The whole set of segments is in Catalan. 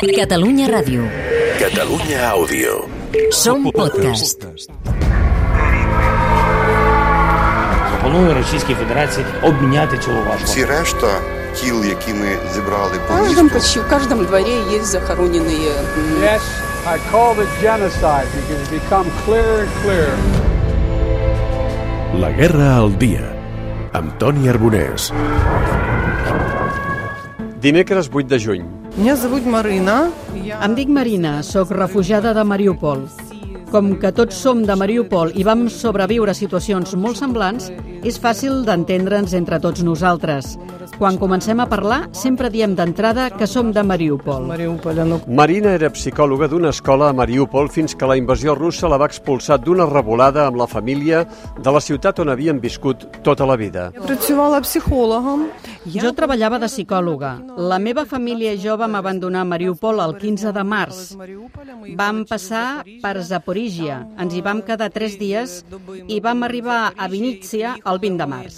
Catalunya Ràdio. Catalunya Àudio. Som podcast. Пропоную Російській Федерації обміняти цю важку. Всі решта тіл, які ми зібрали В по каждом, місту, почти в каждом дворе есть захороненные м, Yes, I called it genocide because it's become clearer and clearer. La guerra al dia. Amb Toni Arbonès. Dimecres 8 de juny. em dic Marina, sóc refugiada de Mariupol. Com que tots som de Mariupol i vam sobreviure a situacions molt semblants, és fàcil d'entendre'ns entre tots nosaltres. Quan comencem a parlar, sempre diem d'entrada que som de Mariupol. Marina era psicòloga d'una escola a Mariupol fins que la invasió russa la va expulsar d'una revolada amb la família de la ciutat on havien viscut tota la vida. Jo treballava de psicòloga. La meva família i jo vam abandonar Mariupol el 15 de març. Vam passar per Zaporizhia Lígia. Ens hi vam quedar tres dies i vam arribar a Vinícia el 20 de març.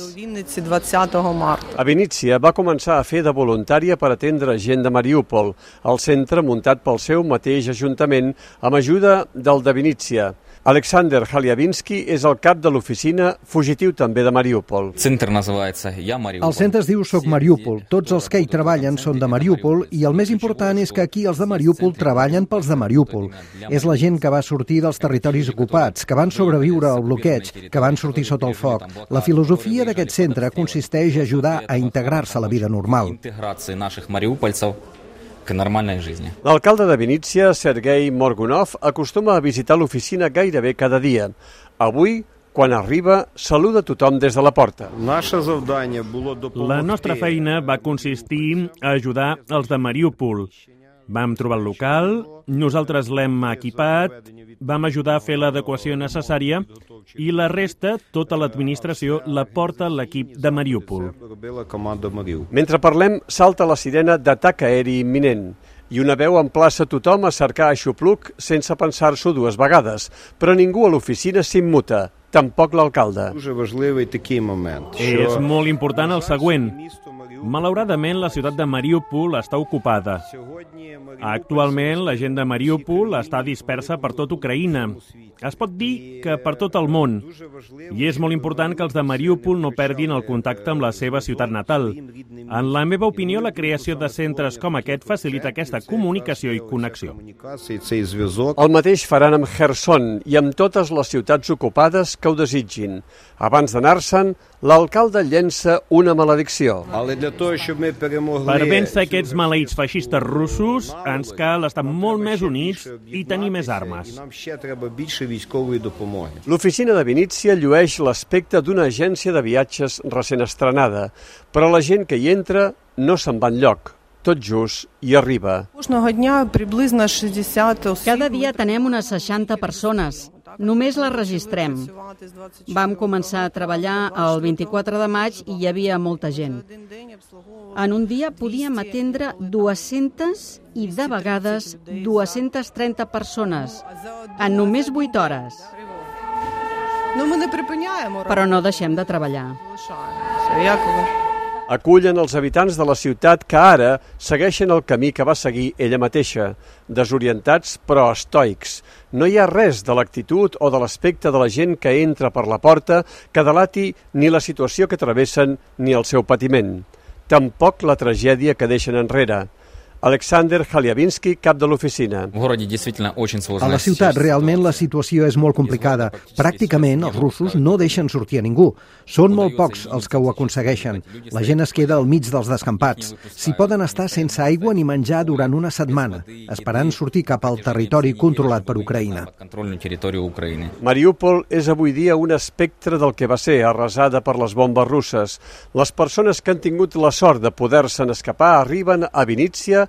A Vinícia va començar a fer de voluntària per atendre gent de Mariúpol, al centre muntat pel seu mateix ajuntament amb ajuda del de Vinícia. Alexander Haliavinsky és el cap de l'oficina fugitiu també de Mariúpol. El centre es diu Soc Mariúpol. Tots els que hi treballen són de Mariúpol i el més important és que aquí els de Mariúpol treballen pels de Mariúpol. És la gent que va sortir del dels territoris ocupats, que van sobreviure al bloqueig, que van sortir sota el foc. La filosofia d'aquest centre consisteix a ajudar a integrar-se a la vida normal. Интеграции наших мариупольцев к нормальной жизни. L'alcалde de Vinícia, Sergei Morgunov, acostuma a visitar l'oficina gairebé cada dia. Avui, quan arriba, saluda tothom des de la porta. наше завдання було допомогти. La nostra feina va consistir a ajudar els de Mariúpol. Vam trobar el local, nosaltres l'hem equipat, vam ajudar a fer l'adequació necessària i la resta, tota l'administració, la porta l'equip de Mariúpol. Mentre parlem, salta la sirena d'atac aeri imminent i una veu emplaça tothom a cercar xupluc sense pensar-s'ho dues vegades, però ningú a l'oficina s'immuta, tampoc l'alcalde. És molt important el següent. Malauradament, la ciutat de Mariupol està ocupada. Actualment, la gent de Mariupol està dispersa per tot Ucraïna. Es pot dir que per tot el món. I és molt important que els de Mariupol no perdin el contacte amb la seva ciutat natal. En la meva opinió, la creació de centres com aquest facilita aquesta comunicació i connexió. El mateix faran amb Gerson i amb totes les ciutats ocupades que ho desitgin. Abans d'anar-se'n, l'alcalde llença una maledicció. Ale per vèncer aquests maleïts feixistes russos ens cal estar molt més units i tenir més armes. L'oficina de Vinícius llueix l'aspecte d'una agència de viatges recent estrenada, però la gent que hi entra no se'n va enlloc, tot just i arriba. Cada dia tenem unes 60 persones, Només la registrem. Vam començar a treballar el 24 de maig i hi havia molta gent. En un dia podíem atendre 200 i de vegades 230 persones en només 8 hores. Però no deixem de treballar acullen els habitants de la ciutat que ara segueixen el camí que va seguir ella mateixa, desorientats però estoics. No hi ha res de l'actitud o de l'aspecte de la gent que entra per la porta que delati ni la situació que travessen ni el seu patiment. Tampoc la tragèdia que deixen enrere. Alexander Haliavinsky, cap de l'oficina. A la ciutat realment la situació és molt complicada. Pràcticament els russos no deixen sortir a ningú. Són molt pocs els que ho aconsegueixen. La gent es queda al mig dels descampats. S'hi poden estar sense aigua ni menjar durant una setmana, esperant sortir cap al territori controlat per Ucraïna. Mariupol és avui dia un espectre del que va ser arrasada per les bombes russes. Les persones que han tingut la sort de poder-se'n escapar arriben a Vinícia,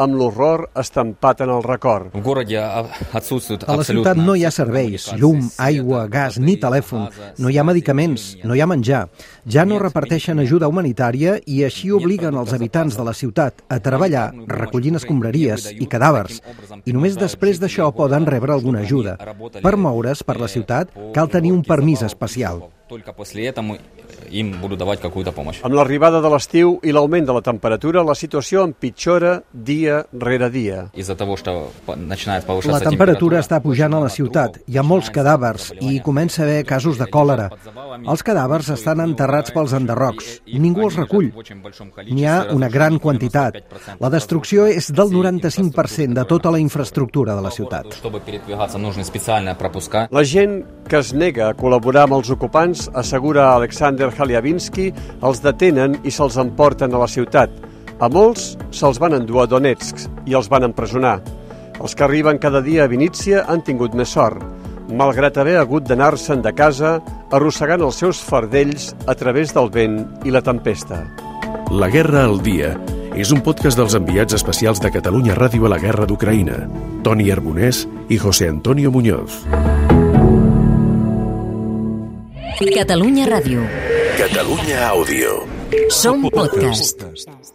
amb l'horror estampat en el record. В городе а, отсутствует A la абсолютно... ciutat no hi ha serveis, llum, aigua, gas, ni telèfon. No hi ha medicaments, no hi ha menjar. Ja no reparteixen ajuda humanitària i així obliguen els habitants de la ciutat a treballar recollint escombraries i cadàvers. I només després d'això poden rebre alguna ajuda. Per moure's per la ciutat cal tenir un permís especial. Только после этого им буду давать какую-то помощь. Amb l'arribada de l'estiu i l'augment de la temperatura, la situació empitjora dia dia rere dia. La temperatura està pujant a la ciutat, hi ha molts cadàvers i hi comença a haver casos de còlera. Els cadàvers estan enterrats pels enderrocs. Ningú els recull. N'hi ha una gran quantitat. La destrucció és del 95% de tota la infraestructura de la ciutat. La gent que es nega a col·laborar amb els ocupants, assegura Alexander Haliavinsky, els detenen i se'ls emporten a la ciutat. A molts se'ls van endur a Donetsk i els van empresonar. Els que arriben cada dia a Vinícia han tingut més sort, malgrat haver hagut d'anar-se'n de casa arrossegant els seus fardells a través del vent i la tempesta. La guerra al dia és un podcast dels enviats especials de Catalunya Ràdio a la guerra d'Ucraïna, Toni Arbonès i José Antonio Muñoz. Catalunya Ràdio. Catalunya Àudio. Som podcast.